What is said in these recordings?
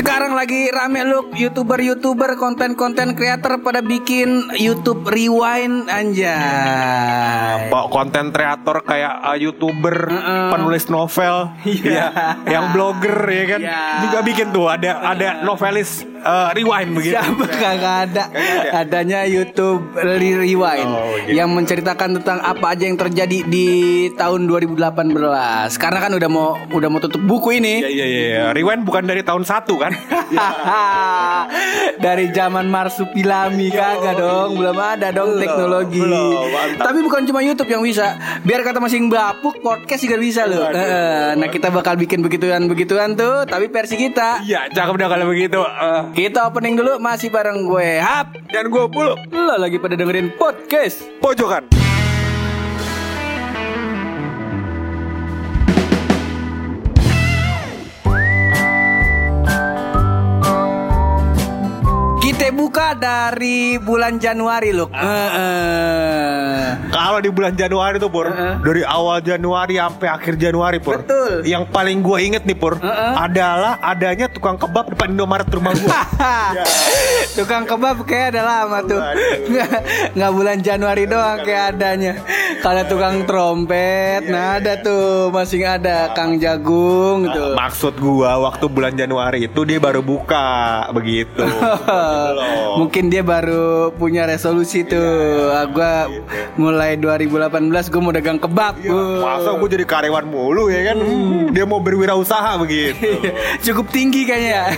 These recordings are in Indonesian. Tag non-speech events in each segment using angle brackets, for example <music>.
Sekarang lagi rame lu youtuber-youtuber, konten-konten creator pada bikin YouTube Rewind anjay. Bawa konten kreator kayak uh, youtuber, Heeh. penulis novel, <laughs> Iya. ya, yang blogger ya kan, Iya. juga bikin tuh ada ada novelis uh, rewind begitu. Siapa kagak ada. Adanya YouTube Re- Rewind Oh, gitu. yang menceritakan tentang apa aja yang terjadi di tahun 2018. Karena kan udah mau udah mau tutup buku ini. Iya iya iya. Rewind bukan dari tahun satu kan? <laughs> Dari zaman Marsupilami kagak dong, belum ada dong teknologi. belum, mantap. Tapi bukan cuma YouTube yang bisa. Biar kata masing bapuk podcast juga bisa loh. Eh, Nah, kita bakal bikin begituan-begituan tuh, tapi versi kita. Iya, cakep dah kalau begitu. Uh, Kita opening dulu masih bareng gue Hap. dan gue puluh Lo lagi pada dengerin podcast. pojokan. Kita buka dari bulan Januari loh. Kalau di bulan Januari tuh Pur Heeh. Dari awal Januari sampai akhir Januari Pur Betul. Yang paling gue inget nih Pur Heeh. Adalah adanya tukang kebab depan Indomaret rumah gue <laughs> Tukang kebab kayak ada lama tuh. Nggak, bulan Januari doang kayak adanya. Kalau tukang trompet, nah ada tuh masih ada Kang Jagung tuh. Maksud gua waktu bulan Januari itu dia baru buka begitu. <laughs> Mungkin dia baru punya resolusi tuh. Ah, gua mulai 2018 gue mau dagang kebab. Wah. Masa gue jadi karyawan mulu ya kan? Dia mau berwirausaha begitu. <laughs> Cukup tinggi kayaknya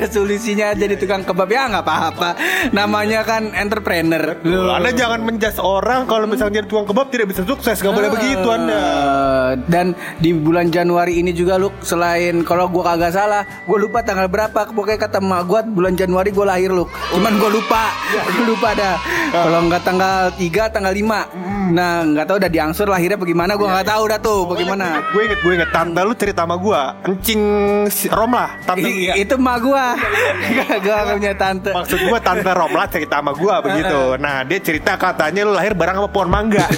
Resolusinya jadi tukang kebab Ya nggak apa-apa Namanya kan entrepreneur Loh. Anda jangan menjas orang kalau misalnya jadi tukang kebab tidak bisa sukses, gak boleh begitu Anda. Dan di bulan Januari ini juga lu selain kalau gua kagak salah, gua lupa tanggal berapa. Pokoknya kata emak gua bulan Januari gua lahir Cuman gua lupa. Gua lupa dah. Kalau nggak tanggal 3, tanggal 5. Nah, nggak tahu udah diangsur lahirnya bagaimana gua nggak tahu dah tuh bagaimana. Gue inget, gue inget tante lu cerita sama gue Encing Romlah Tante I- itu gua. <laughs> gua nggak punya tante. Maksud gue tante Romlah cerita sama gue begitu <laughs> Nah dia cerita katanya lu lahir bareng sama pohon mangga <laughs>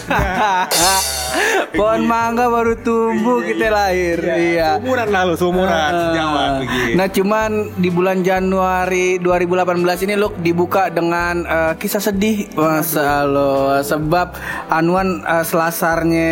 Pohon mangga baru tumbuh kita lahir. Iya. Umuran lah lu, seumuran Ah. Nah cuman di bulan Januari 2018 ini look dibuka dengan eh, kisah sedih. Masa lo Sebab anuan eh, selasarnya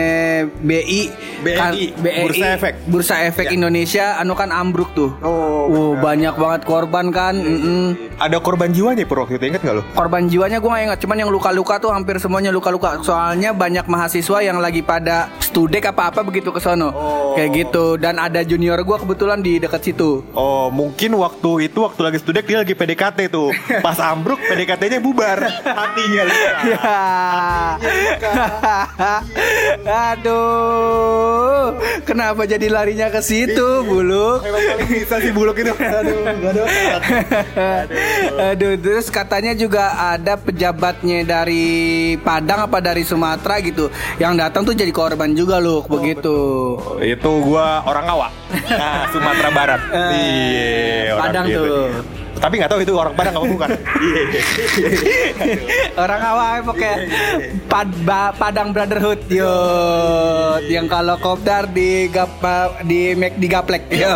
BI BNI, Bursa Efek. Bursa Efek Indonesia anu kan ambruk tuh. Oh, Wow, banyak banget korban kan Mm-mm. Ada korban jiwanya Pur waktu itu. Inget gak lu? Korban jiwanya gue gak ingat Cuman yang luka-luka tuh hampir semuanya luka-luka. Soalnya banyak mahasiswa yang lagi pada studek apa-apa begitu ke sono. Kayak gitu. Dan ada junior gue kebetulan di dekat situ. Oh mungkin waktu itu waktu lagi studek dia lagi PDKT tuh Pas ambruk PDKT-nya bubar Hatinya Ya. Aduh. Kenapa jadi larinya ke situ, Buluk? Emang paling bisa sih buluk itu Aduh ada <laughs> Aduh, terus katanya juga ada pejabatnya dari Padang apa dari Sumatera gitu yang datang tuh jadi korban juga loh begitu. Itu gua orang awak Nah Sumatera Barat Iya orang Padang gitu. tuh. Tapi gak tahu itu orang Padang apa bukan. <laughs> Orang awal pakai pad, Padang Brotherhood. Yo yang kalau kopdar di gap di make di gaplek. Yo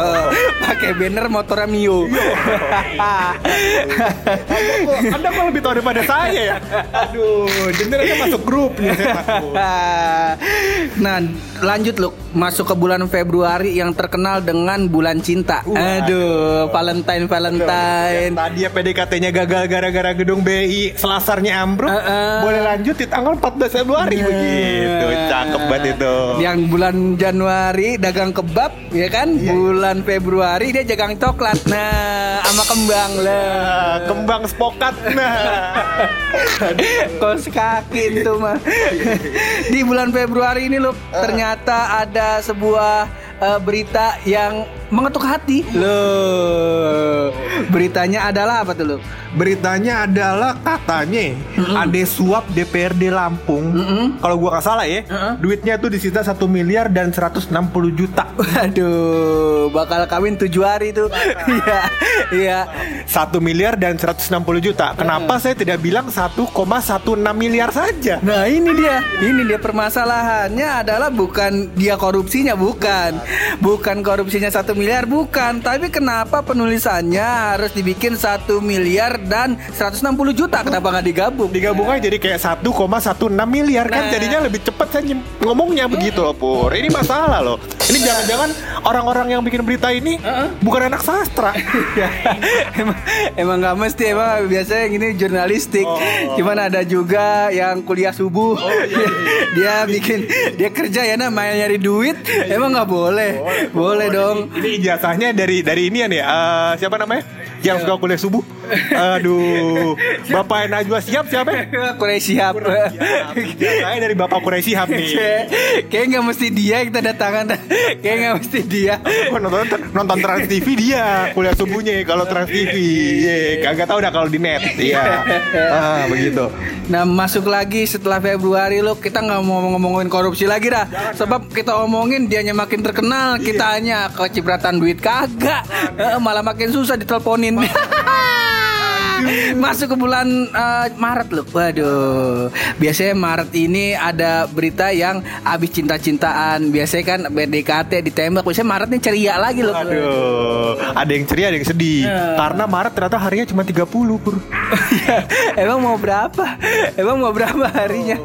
pakai banner motornya Mio. Anda kok lebih tahu daripada saya ya? Aduh Bener aja masuk grup nih <laughs> nah, lanjut loh masuk ke bulan Februari yang terkenal dengan bulan cinta. Aduh, Valentine Valentine. Tadi ya PDKT-nya gagal gara-gara gedung BI Selasarnya ambruk Heeh. Boleh lanjut di tanggal 14 Februari begitu Cakep banget itu Yang bulan Januari dagang kebab, ya kan? Bulan Februari dia dagang coklat. Nah, sama kembang lah. Ah, Kembang spokat Nah <laughs> Kos kaki itu mah. <laughs> Di bulan Februari ini loh, ternyata ada sebuah eh, berita yang mengetuk hati. Loh. Beritanya adalah apa tuh, Loh? Beritanya adalah katanya ada suap DPRD Lampung. Kalau gua nggak salah ya, Mm-mm. duitnya tuh disita 1 miliar dan 160 juta. Waduh, bakal kawin tujuh hari tuh. <laughs> Iya, iya. 1 miliar dan 160 juta. Kenapa saya tidak bilang 1,16 miliar saja? Nah ini dia, ini dia permasalahannya adalah bukan dia korupsinya, bukan, bukan korupsinya satu miliar bukan, tapi kenapa penulisannya harus dibikin 1 miliar dan 160 juta? Kenapa nggak digabung? Digabung aja jadi kayak 1,16 miliar kan Nah. jadinya lebih cepat saya nyem- ngomongnya begitu loh Pur. Ini masalah loh. Ini jangan-jangan orang-orang yang bikin berita ini bukan anak sastra. emang emang nggak mesti emang biasanya yang ini jurnalistik Oh. cuman ada juga yang kuliah subuh <laughs> dia bikin dia kerja ya namanya nyari duit emang nggak boleh boleh, dong. Ini ijazahnya dari dari ini ya? Eh, siapa namanya? Yang suka kuliah subuh. Aduh. Bapak Najwa siap siapa? Kurang siap Ijazahnya dari Bapak Quraisy Hab nih. <laughs> Kayak nggak mesti dia yang tanda tangan Kayak nggak mesti dia nonton nonton Trans TV dia kuliah subuhnya kalau Trans TV. Iya, kagak tahu dah kalau di net. Iya. Ah, begitu. Nah masuk lagi setelah Februari lo Kita nggak mau ngomongin korupsi lagi dah Sebab kita omongin dianya makin terkenal Kita hanya kecipratan duit kagak Eh, Malah makin susah diteleponin in. Masuk ke bulan eh, Maret loh Waduh Biasanya Maret ini ada berita yang Abis cinta-cintaan Biasanya kan BDKT ditembak Biasanya Maret ini ceria lagi loh Aduh, ada yang ceria, ada yang sedih. Ya. Karena Maret ternyata harinya cuma 30, Pur. Emang mau berapa? Emang mau berapa harinya?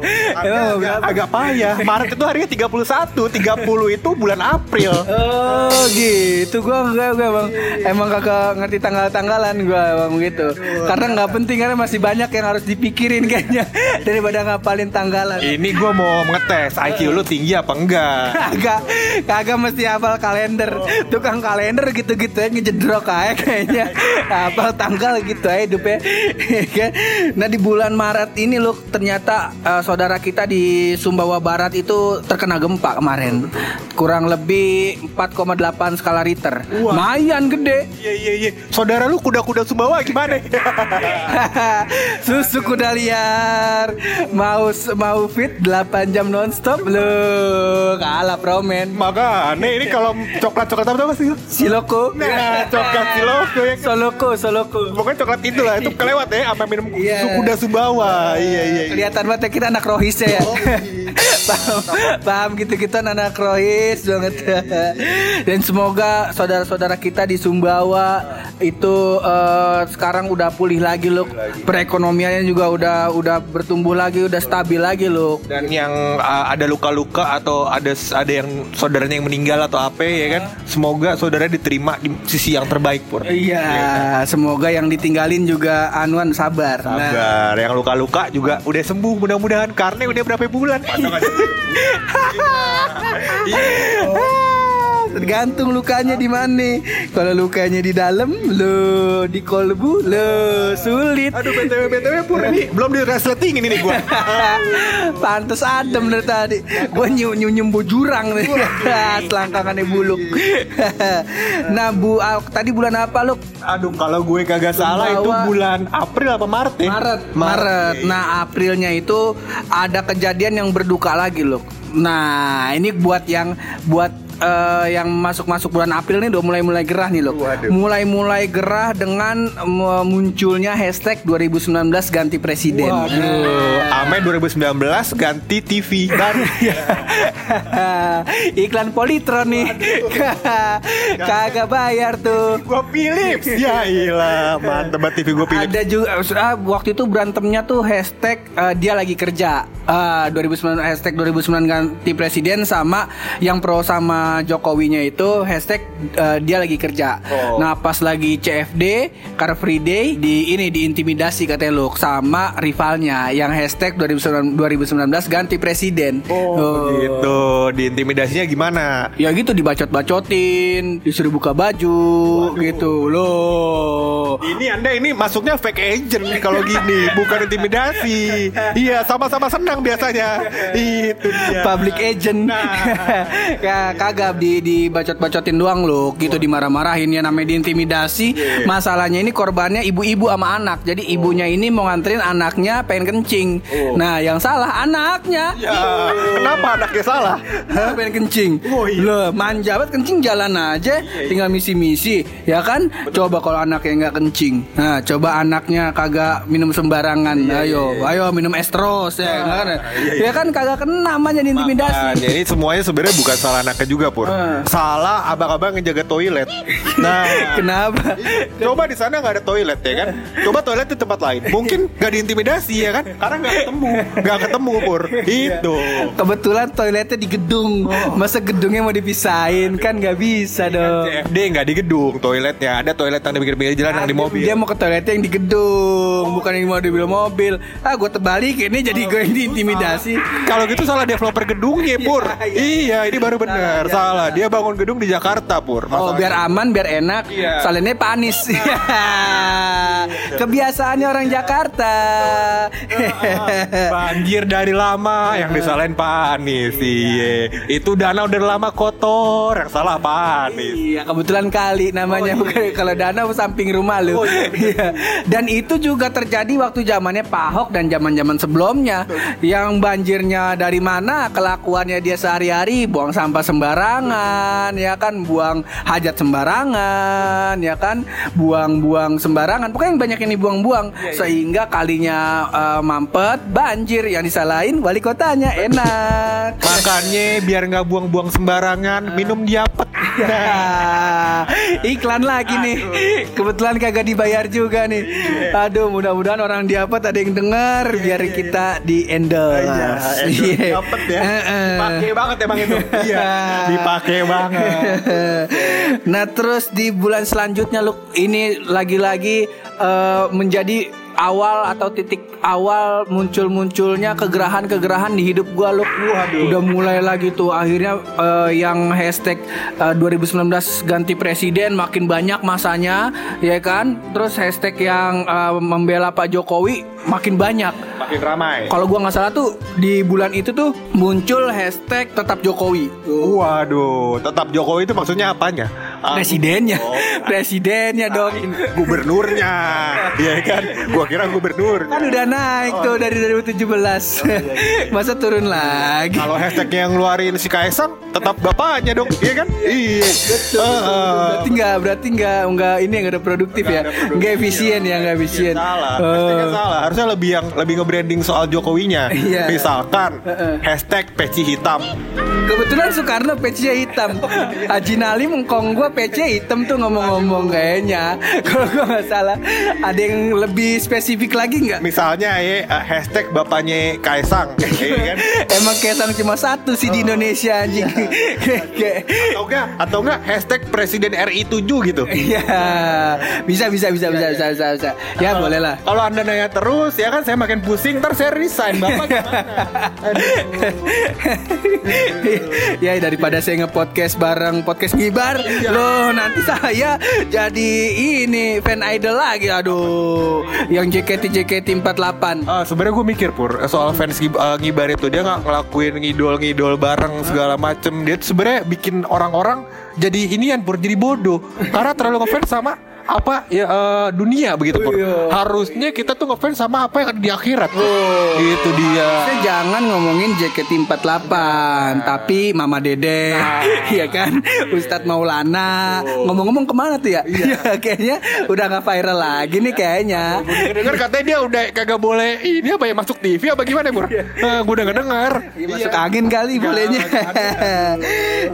Emang mau agak, berapa? agak payah. Maret itu harinya 31, 30 itu bulan April. Oh gitu, gua enggak gua emang emang kagak ngerti tanggal-tanggalan gua emang gitu. Karena nggak penting karena masih banyak yang harus dipikirin kayaknya <laughs> daripada ngapalin tanggalan. Ini gua mau ngetes IQ lu tinggi apa enggak. <laughs> Kagak, kagak mesti hafal kalender. Tukang kalender gitu-gitu aja ngejedrok aja kayaknya. Hafal tanggal gitu aja hidupnya. <laughs> Kan? nah di bulan Maret ini loh ternyata eh, saudara kita di Sumbawa Barat itu terkena gempa kemarin. Kurang lebih 4,8 skala Richter. Wah. Lumayan gede. Iya iya iya. Saudara lu kuda-kuda Sumbawa gimana? <laughs> Susu kuda liar Mau mau fit 8 jam nonstop Lu kalah promen Makanya ini kalau coklat-coklat apa tuh sih? Siloko Nah, coklat siloko ya. Soloko Soloko Pokoknya coklat itu lah, itu kelewat ya apa minum Iya. susu kuda Sumbawa. Iya iya. iya. Kelihatan banget ya kita anak rohis ya paham, paham gitu-gitu anak rohis banget Dan semoga saudara-saudara kita di Sumbawa Itu eh, sekarang udah pulih lagi loh Perekonomiannya juga udah udah bertumbuh lagi Udah stabil lagi loh Dan yang uh, ada luka-luka atau ada ada yang saudaranya yang meninggal atau apa ya kan? Semoga saudara diterima di sisi yang terbaik pur. Iya, semoga yang ditinggalin juga Anuan sabar. Nah, Sabar, yang luka-luka juga udah sembuh mudah-mudahan. Karena udah berapa bulan. ah, <laughs> tergantung lukanya di mana. Kalau lukanya di dalam, lo di kolbu, lo sulit. Aduh btw btw pur ini belum di resleting ini nih gua. <laughs> Pantes adem dari tadi. Gua nyu nyembu jurang nih. <laughs> Selangkangannya buluk. <laughs> nah, Bu, ah, tadi bulan apa lu? Aduh kalau gue kagak salah itu bulan April apa Maret ya? Maret, Maret. Nah, Aprilnya itu ada kejadian yang berduka lagi loh. Nah, ini buat yang buat eh, yang masuk-masuk bulan April nih udah mulai-mulai gerah nih loh. Mulai-mulai gerah dengan munculnya hashtag 2019 ganti presiden. Waduh, Ame 2019 ganti TV baru. <laughs> Iklan Politron nih. Kagak bayar tuh. Gua Philips. Ya ilah, mantep banget TV gue Philips. Ada juga ah, waktu itu berantemnya tuh hashtag eh, dia lagi kerja. Ah, 2009 hashtag 2009 ganti presiden sama yang pro sama Jokowinya itu hashtag eh, dia lagi kerja. Oh. Nah pas lagi CFD Car Free Day di ini diintimidasi katanya lu sama rivalnya yang hashtag 2019, 2019 ganti presiden. Oh, gitu. Diintimidasinya gimana? Ya gitu dibacot-bacotin, disuruh buka baju gitu loh. Ini Anda ini masuknya fake agent nih kalau gini, bukan intimidasi. Iya, sama-sama senang biasanya. Itu dia. Public agent ya, <laughs> Kagak di dibacot-bacotin doang loh Gitu dimarah-marahin Ya namanya diintimidasi. Masalahnya ini korbannya ibu-ibu sama anak. Jadi ibunya ini mau nganterin anaknya pengen kencing. Nah yang salah anaknya. Ya, kenapa anaknya salah? Hah, pengen kencing. Oh, iya. Loh manja banget kencing jalan aja. Tinggal misi-misi Ya kan? Coba kalau anaknya nggak kencing. Nah, coba anaknya kagak minum sembarangan. ayo, ayo minum estros ya kan. Ya kan kagak kena namanya intimidasi. Ini semuanya sebenarnya bukan salah anaknya juga pur. Ah. Salah abang-abang yang jaga toilet. Nah, <laughs> Kenapa? coba di sana nggak ada toilet ya kan? Coba toilet di tempat lain. Mungkin nggak diintimidasi ya kan? Karena nggak ketemu, nggak ketemu pur. Itu. Kebetulan toiletnya di gedung. Masa gedungnya mau dipisahin kan nggak bisa dong. CFD nggak di gedung toiletnya. Ada toilet yang di pinggir-pinggir jalan yang di mobil. Dia mau ke toiletnya yang di gedung, bukan yang mau di mobil. Ah, gue terbalik ini jadi gue yang diintimidasi. Kalau gitu salah developer gedungnya <laughs> pur. iya. Iya, ini baru benar. iya, Salah. Dia bangun gedung di Jakarta pur. Oh Masalahnya. biar aman biar enak. Iya. Salinnya panis <laughs> Kebiasaannya orang Jakarta. Banjir dari lama. Yang disalahin Pak Anies Iya. Itu danau dari lama kotor. Yang salah Pak Anies. Iya kebetulan kali namanya. Bukan Kalau danau samping rumah lu. Iya. Dan itu juga terjadi waktu zamannya Pak Ahok Dan zaman-zaman sebelumnya. Yang banjirnya dari mana Kelakuannya dia sehari-hari Buang sampah sembarangan Ya kan? Buang hajat sembarangan Ya kan? Buang-buang sembarangan. Pokoknya yang banyak ini buang-buang Sehingga kalinya eh, mampet Banjir. Yang disalahin wali kotanya Enak. Makanya biar nggak buang-buang sembarangan Minum diapet iklan lagi nih. Kebetulan kagak dibayar juga nih. Aduh, mudah-mudahan orang di apa ada yang dengar biar kita di endorse. Iya. Dapet ya Heeh. Dipakai banget emang itu <laughs> Iya Dipakai banget nah terus di bulan selanjutnya lu ini lagi-lagi eh, menjadi awal atau titik awal muncul-munculnya kegerahan-kegerahan di hidup gua lu udah mulai lagi tuh. Akhirnya eh, yang hashtag eh, 2019 ganti presiden makin banyak masanya ya kan? Terus hashtag yang eh, membela Pak Jokowi makin banyak. Makin ramai. Kalau gua nggak salah tuh di bulan itu tuh muncul hashtag tetap Jokowi. Waduh Tetap Jokowi itu maksudnya apanya? Ah, presidennya. Oh. <laughs> presidennya dong. Gubernurnya. Iya kan? Gua kira gubernur kan udah naik tuh dari 2017 <laughs> masa turun lagi Kalau hashtag yang ngeluarin si Kaisang tetap bapaknya dong, iya kan? Iya. Heeh. berarti nggak berarti nggak nggak ini nggak ada produktif ya nggak efisien ya nggak efisien Salah, Oh. hashtagnya salah. Harusnya lebih yang lebih nge-branding soal Jokowinya. Iya. Misalkan Heeh. hashtag peci hitam. kebetulan Soekarno pecinya hitam <laughs> Haji Nali mengkong gua peci hitam tuh ngomong-ngomong kayaknya <laughs> kalau gua nggak salah ada yang lebih spesifik lagi nggak Misalnya ya eh, hashtag bapaknya Kaisang, <laughs> iya kan? Emang Kaisang cuma satu sih di Indonesia anjing. Kayak- Atau enggak? Atau enggak hashtag Presiden RI 7 gitu. Iya, bisa bisa bisa bisa bisa bisa bisa. Ya boleh lah. Kalau anda nanya terus, ya kan saya makin pusing. Ntar saya resign, bapak gimana? ya daripada saya nge-podcast bareng podcast ngibar, loh nanti saya jadi ini fan idol lagi. Aduh, yang JKT JKT 48. Ah, sebenarnya gue mikir pur soal fans ngib- eh, ngibar itu dia nggak ngelakuin ngidol-ngidol bareng segala macem. Dia sebenarnya bikin orang-orang jadi inian pur jadi bodoh karena terlalu ngefans sama apa ya eh, dunia begitu pur. Iya. Harusnya kita tuh ngefans sama apa yang ada di akhirat. Pur. Itu dia. Saya jangan ngomongin JKT48 Tapi Mama Dede <laughs> Iya kan Ustadz Maulana Ngomong-ngomong ke mana tuh ya Iya <laughs> Kayaknya udah gak viral lagi nih kayaknya <laughs> Dengar katanya dia udah kagak boleh ini apa ya masuk TV apa gimana pur? Eh, gue udah gak dengar. Iya, masuk angin kali bolehnya.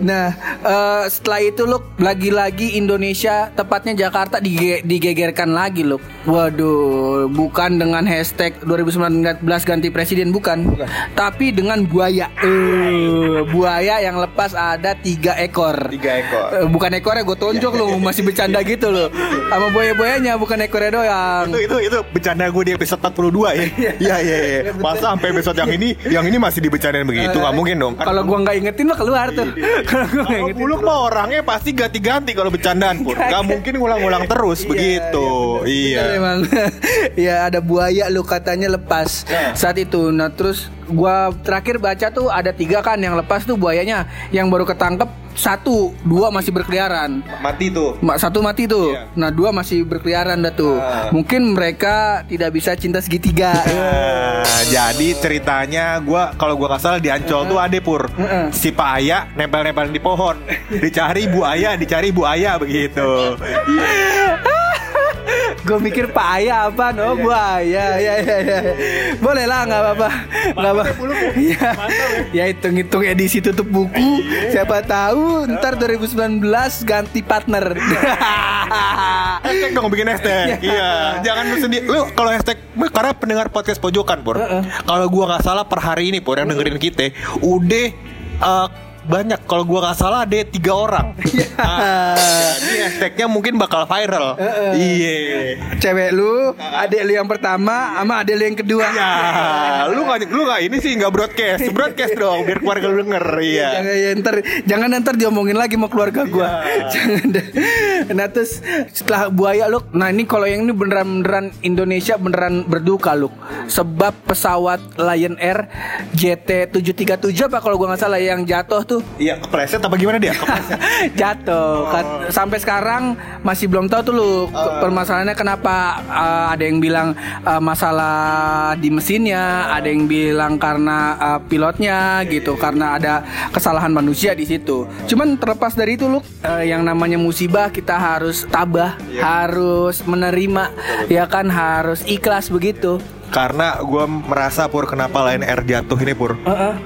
nah, eh, setelah itu loh lagi-lagi Indonesia tepatnya Jakarta dige- digegerkan lagi loh. Waduh, bukan dengan hashtag 2019 ganti presiden bukan, tapi dengan buaya. Eh, buaya yang lepas ada tiga ekor. Tiga ekor. Eh, bukan ekornya gue tonjok loh masih bercanda gitu loh sama buaya-buayanya bukan ekornya doang itu itu itu bercanda gue di episode 42 ya. Iya iya iya. Masa sampai episode yang ini yang ini masih dibecandain begitu nggak mungkin dong. Kan kalau gua nggak ingetin mah keluar tuh kalau nggak kalau ingetin buluk mah orangnya pasti ganti-ganti kalau bercandaan pun. Gak mungkin ngulang-ngulang terus begitu. Bener Iya. emang <laughs> ya ada buaya lu katanya lepas saat itu nah terus gua terakhir baca tuh ada tiga kan yang lepas tuh buayanya yang baru ketangkep satu dua masih berkeliaran Mati tuh. Satu mati tuh Iya. nah dua masih berkeliaran dah tuh Ah. mungkin mereka tidak bisa cinta segitiga Nah, <laughs> jadi ceritanya gua kalau gua nggak salah di Ancol tuh ada pur Heeh. si Pak Aya nempel-nempel di pohon <laughs> dicari Bu Aya dicari Bu Aya begitu <laughs> gue mikir paya apa? No buaya. Ya ya ya boleh lah nggak apa-apa. Nggak apa ya ya? Hitung hitung edisi tutup buku. Siapa tahu ntar 2019 ganti partner. <laughs> Hashtag dong bikin hashtag. Iya, jangan lu sendiri. Lu kalau hashtag karena pendengar podcast pojokan, Pur. Kalau gua nggak salah per hari ini, Pur, yang dengerin kita, udah eh, banyak kalau gua nggak salah ada tiga orang. <laughs> Ah, jadi hashtagnya mungkin bakal viral. Iya. cewek lu adik lu yang pertama sama adik lu yang kedua Ya, lu nggak lu nggak ini sih nggak broadcast, broadcast dong biar keluarga lu denger. Iya. Jangan ya, ntar jangan ntar diomongin lagi mau keluarga gua. <laughs> Jangan deh. Nah terus setelah buaya lu, nah ini kalau yang ini beneran beneran Indonesia beneran berduka lu. Sebab pesawat Lion Air JT 737 apa kalau gua nggak salah yang jatuh tuh Iya, kepleset apa gimana dia? <laughs> Jatuh. Kan- Sampai sekarang masih belum tahu tuh lu permasalahannya kenapa uh, ada yang bilang uh, masalah di mesinnya, ada yang bilang karena uh, pilotnya gitu, karena ada kesalahan manusia di situ. Cuman terlepas dari itu lu uh, yang namanya musibah kita harus tabah, harus menerima, ya kan harus ikhlas begitu. Karena gue merasa pur kenapa Lion Air jatuh ini pur.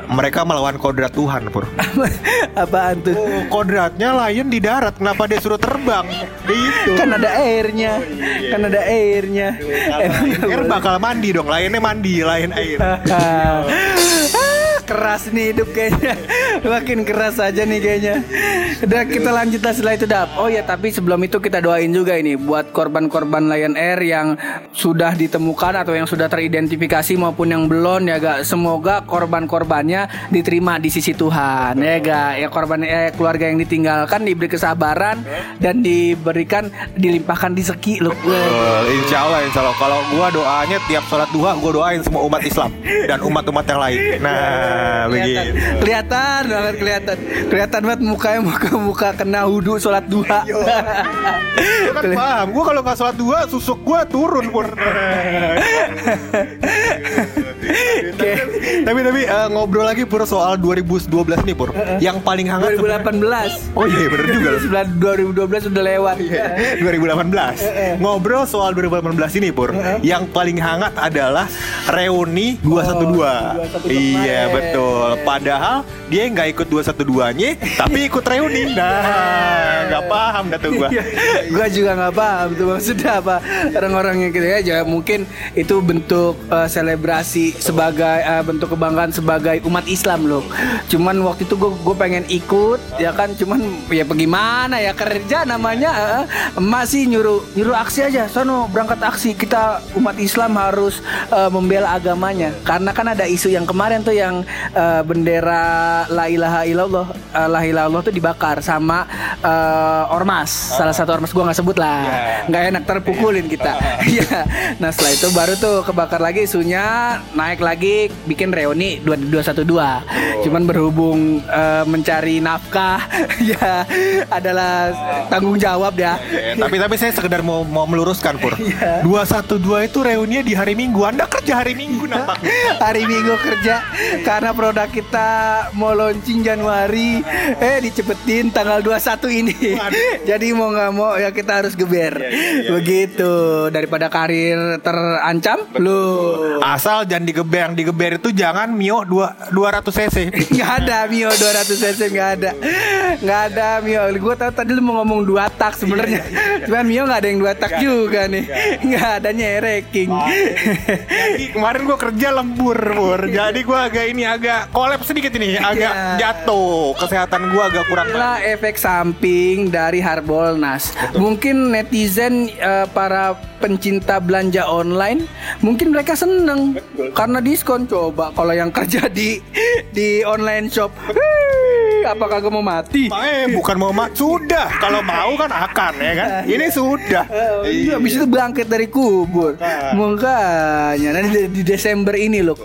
Mereka melawan kodrat Tuhan pur. Apaan tuh? Oh, kodratnya Lion di darat, kenapa dia suruh terbang? Itu. Kan ada airnya, kan ada airnya. Emang nggak Air bakal mandi dong, Lionnya mandi, Lion Air. <laughs> Keras nih hidup kayaknya. <laughs> Makin keras aja nih kayaknya. Udah kita lanjut lah setelah itu dap. Oh ya tapi sebelum itu kita doain juga ini buat korban-korban Lion Air yang sudah ditemukan atau yang sudah teridentifikasi maupun yang belum ya gak semoga korban-korbannya diterima di sisi Tuhan ya gak ya korban eh, keluarga yang ditinggalkan diberi kesabaran dan diberikan dilimpahkan rezeki loh. Betul, insya Allah, insya Allah. Kalau gua doanya tiap sholat duha, gua doain semua umat Islam dan umat-umat yang lain. Nah, begitu. kelihatan banget kelihatan kelihatan banget mukanya muka muka kena wudhu sholat duha Gua kan paham, gua kalau nggak sholat duha, susuk gua turun. <laughs> Oke. Tapi tapi eh, ngobrol lagi pur soal 2012 nih pur. Yang paling hangat. 2018 Oh iya bener juga. Loh. <laughs> Sebelah 2012 udah lewat. 2018 Ngobrol soal 2018 ini Pur. Yang paling hangat adalah Reuni 212 Iya kemarin. betul. Padahal dia nggak ikut 212-nya Tapi ikut reuni. <laughs> Nah nggak paham dah tuh gua. Gua juga nggak paham tuh maksudnya apa. Orang-orang yang gitu ya ya mungkin itu bentuk eh, selebrasi sebagai eh, bentuk kebanggaan sebagai umat Islam loh. Cuman waktu itu gue gue pengen ikut ya kan? Cuman ya bagaimana ya kerja namanya eh, emak sih nyuruh nyuruh aksi aja. Sono berangkat aksi. Kita umat Islam harus eh, membela agamanya. Karena kan ada isu yang kemarin tuh yang eh, bendera la ilaha illallah eh, la ilaha tuh dibakar sama eh, ormas. Salah satu ormas gua nggak sebut lah. Nggak enak terpukulin kita. <laughs> <laughs> Iya. Nah setelah itu baru tuh kebakar lagi isunya naik lagi bikin reuni 2212 cuman berhubung eh, mencari nafkah <laughs> ya adalah tanggung jawab ya. Eh, Tapi tapi saya sekedar mau mau meluruskan Pur. 212 itu reuninya di hari Minggu. Anda kerja hari Minggu nampaknya. Hari Minggu kerja karena produk kita mau launching Januari <laughs> eh dicepetin tanggal 21 ini. <laughs> Jadi mau nggak mau ya kita harus geber. Begitu. Daripada karir terancam lu. Asal jangan digeber. Yang digeber itu jangan Mio 2, 200 cc. <laughs> Nggak ada Mio 200 cc nggak ada. Nggak ada Mio. Gue tahu tadi lu mau ngomong dua tak sebenarnya. Cuman Mio nggak ada yang dua tak juga nih. nggak ada nyereking. Jadi kemarin gua kerja lembur Pur Jadi gua agak ini agak kolab sedikit ini Agak Iya. jatuh Kesehatan gua agak kurang Inilah efek samping dari Harbolnas. Mungkin netizen eh, para pencinta belanja online, mungkin mereka seneng karena diskon. Coba kalau yang kerja di di online shop, "Hii, apakah kamu mau mati? Eh bukan mau mak Sudah. Kalau mau kan akan ya kan? Ini sudah. Iya, habis itu bangkit dari kubur. Makanya. Nanti di, di Desember ini loh.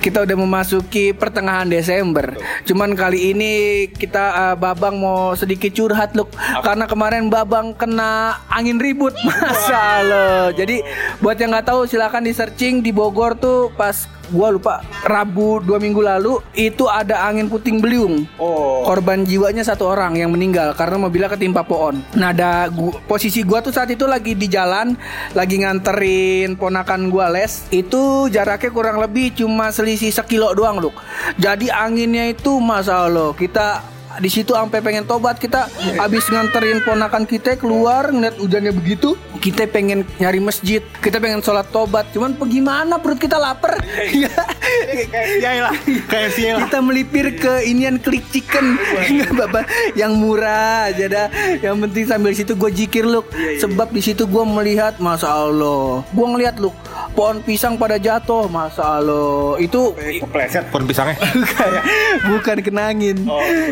Kita udah memasuki pertengahan Desember. Cuman kali ini kita eh, Babang mau sedikit curhat loh. Karena kemarin Babang kena angin ribut. <laughs> Masa lo. Jadi Buat yang nggak tahu silakan di searching di Bogor tuh pas gua lupa Rabu dua minggu lalu itu ada angin puting beliung. Oh. Korban jiwanya satu orang yang meninggal karena mobilnya ketimpa pohon. Nah, ada gu- posisi gua tuh saat itu lagi di jalan, lagi nganterin ponakan gua les. Itu jaraknya kurang lebih cuma selisih sekilo doang, Luk. Jadi anginnya itu masa Allah, kita di situ sampai pengen tobat kita habis nganterin ponakan kita keluar ngeliat hujannya begitu kita pengen nyari masjid kita pengen sholat tobat. Cuman gimana? Perut kita lapar. Ya <laughs> Kayak lah, kayak kita melipir ke inian klik chicken. <laughs> Nggak apa yang murah aja dah. Yang penting sambil situ gue jikir look sebab di situ gue melihat masa Allah. Gue ngeliat look pohon pisang pada jatuh masa Allah itu Kepleset pohon pisangnya. <laughs> bukan kenangin.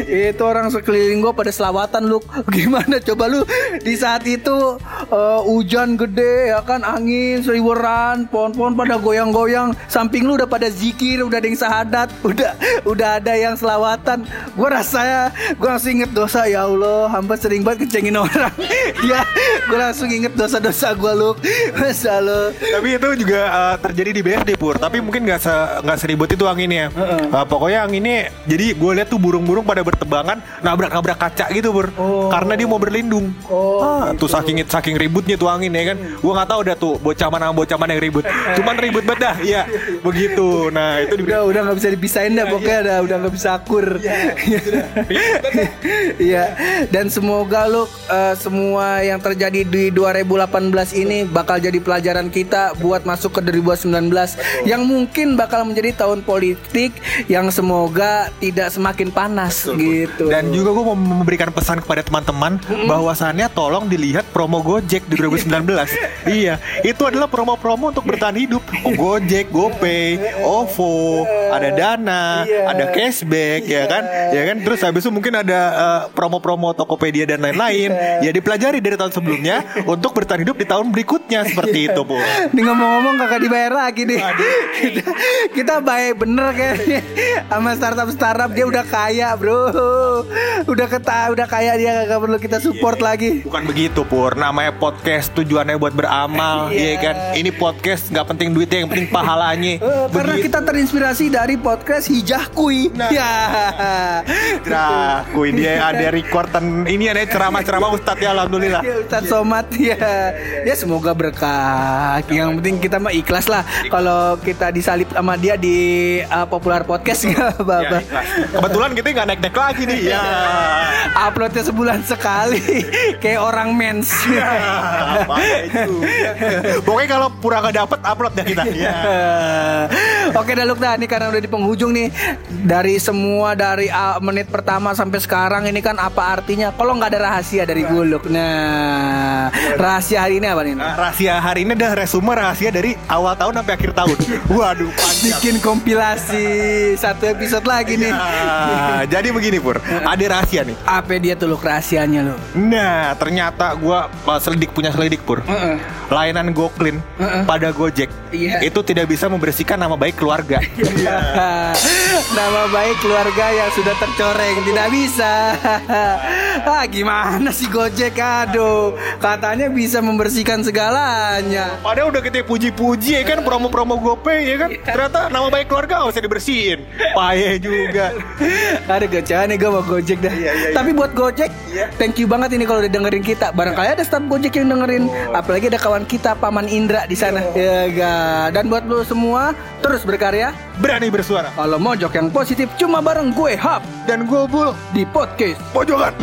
Itu orang sekeliling gue pada selawatan lu <laughs> gimana? Coba lu di saat itu eh, hujan gede ya kan? Angin seliweran pohon-pohon pada goyang-goyang. Samping lu udah pada zikir udah ada yang sahadat <laughs> udah udah ada yang selawatan. Gue rasanya gue langsung inget dosa ya Allah hamba sering banget kecengin orang. Ya gue langsung inget dosa-dosa gue lu masa lu Tapi itu juga uh, terjadi di BSD pur. Tapi mungkin nggak se nggak seribut itu anginnya. Uh, pokoknya anginnya. Jadi gue lihat tuh burung-burung pada bertebangan nabrak-nabrak kaca gitu pur. Karena dia mau berlindung. Oh, Ah, tuh saking saking ributnya tuh angin ya kan. Gue nggak tahu dah tuh bocah mana bocah mana yang ribut. Cuman ribut banget dah. Iya begitu. Nah itu di udah udah nggak bisa dipisahin dah pokoknya dah udah nggak bisa akur <laughs> Iya dan semoga lu eh, semua yang terjadi di 2018 ini bakal jadi pelajaran kita buat masuk ke 2019 yang mungkin bakal menjadi tahun politik yang semoga tidak semakin panas gitu Dan juga gue mau memberikan pesan kepada teman-teman bahwasannya tolong dilihat promo Gojek di 2019. <laughs> iya, itu adalah promo-promo untuk bertahan hidup. Oh, Gojek, GoPay, OVO, ada Dana, Iya. ada cashback ya kan? Ya kan? Terus habis itu mungkin ada eh, promo-promo Tokopedia dan lain-lain. Ya dipelajari dari tahun sebelumnya <laughs> untuk bertahan hidup di tahun berikutnya seperti itu, Bu. Ini ngomong-ngomong kakak dibayar lagi nih. kita, kita baik bener kayaknya sama startup startup dia udah kaya bro. Udah keta, udah kaya dia kagak perlu kita support lagi. Bukan begitu Pur Namanya podcast tujuannya buat beramal Iya. Iya kan Ini podcast nggak penting duitnya Yang penting pahalanya Eh, karena kita terinspirasi dari podcast Hijah Kui. Nah. Ya. Nah, kui dia ada recordan ini ada ceramah-ceramah Ustadz ya Alhamdulillah. Ya, Ustadz Somad ya. Ya semoga berkah. Yang penting kita mah ikhlas lah kalau kita disalib sama dia di uh, populer podcast <laughs> nggak apa-apa. Ya. Kebetulan kita nggak naik-naik lagi nih. Ya. Uploadnya sebulan sekali <laughs> kayak orang mens. <laughs> Apa itu? Pokoknya kalau pura nggak dapet upload dah kita. Ya. <laughs> Oke dah Lukda, ini karena udah di penghujung nih Dari semua dari uh, menit pertama sampai sekarang ini kan apa artinya Kalau nggak ada rahasia dari gue Luk Nah rahasia hari ini apa nih? Nah, rahasia hari ini adalah resume rahasia dari awal tahun sampai akhir tahun. <laughs> Waduh, panjang. Bikin kompilasi satu episode lagi nih Ya, jadi begini Pur, ada rahasia nih. Apa dia tuh Luk rahasianya Luk? Nah, ternyata gua uh, selidik punya selidik pur. Heeh. Layanan GoClean Heeh. pada Gojek Iya. itu tidak bisa membersihkan nama baik keluarga. <laughs> Nama baik keluarga yang sudah tercoreng tidak bisa. <laughs> ah gimana sih Gojek aduh katanya bisa membersihkan segalanya. Padahal udah kita puji-puji ya kan promo-promo GoPay ya kan. Ternyata nama baik keluarga usah dibersihin. Paye juga. <laughs> Ada gacaan nih gue mau Gojek dah. Tapi buat Gojek, thank you banget ini kalau udah dengerin kita. Barangkali ada staff Gojek yang dengerin. Apalagi ada kawan kita Paman Indra di sana. Ya ga. Dan buat lo semua terus berkarya. Berani bersuara. Kalau mojok yang positif cuma bareng gue Hap Dan gue bul di podcast. pojokan.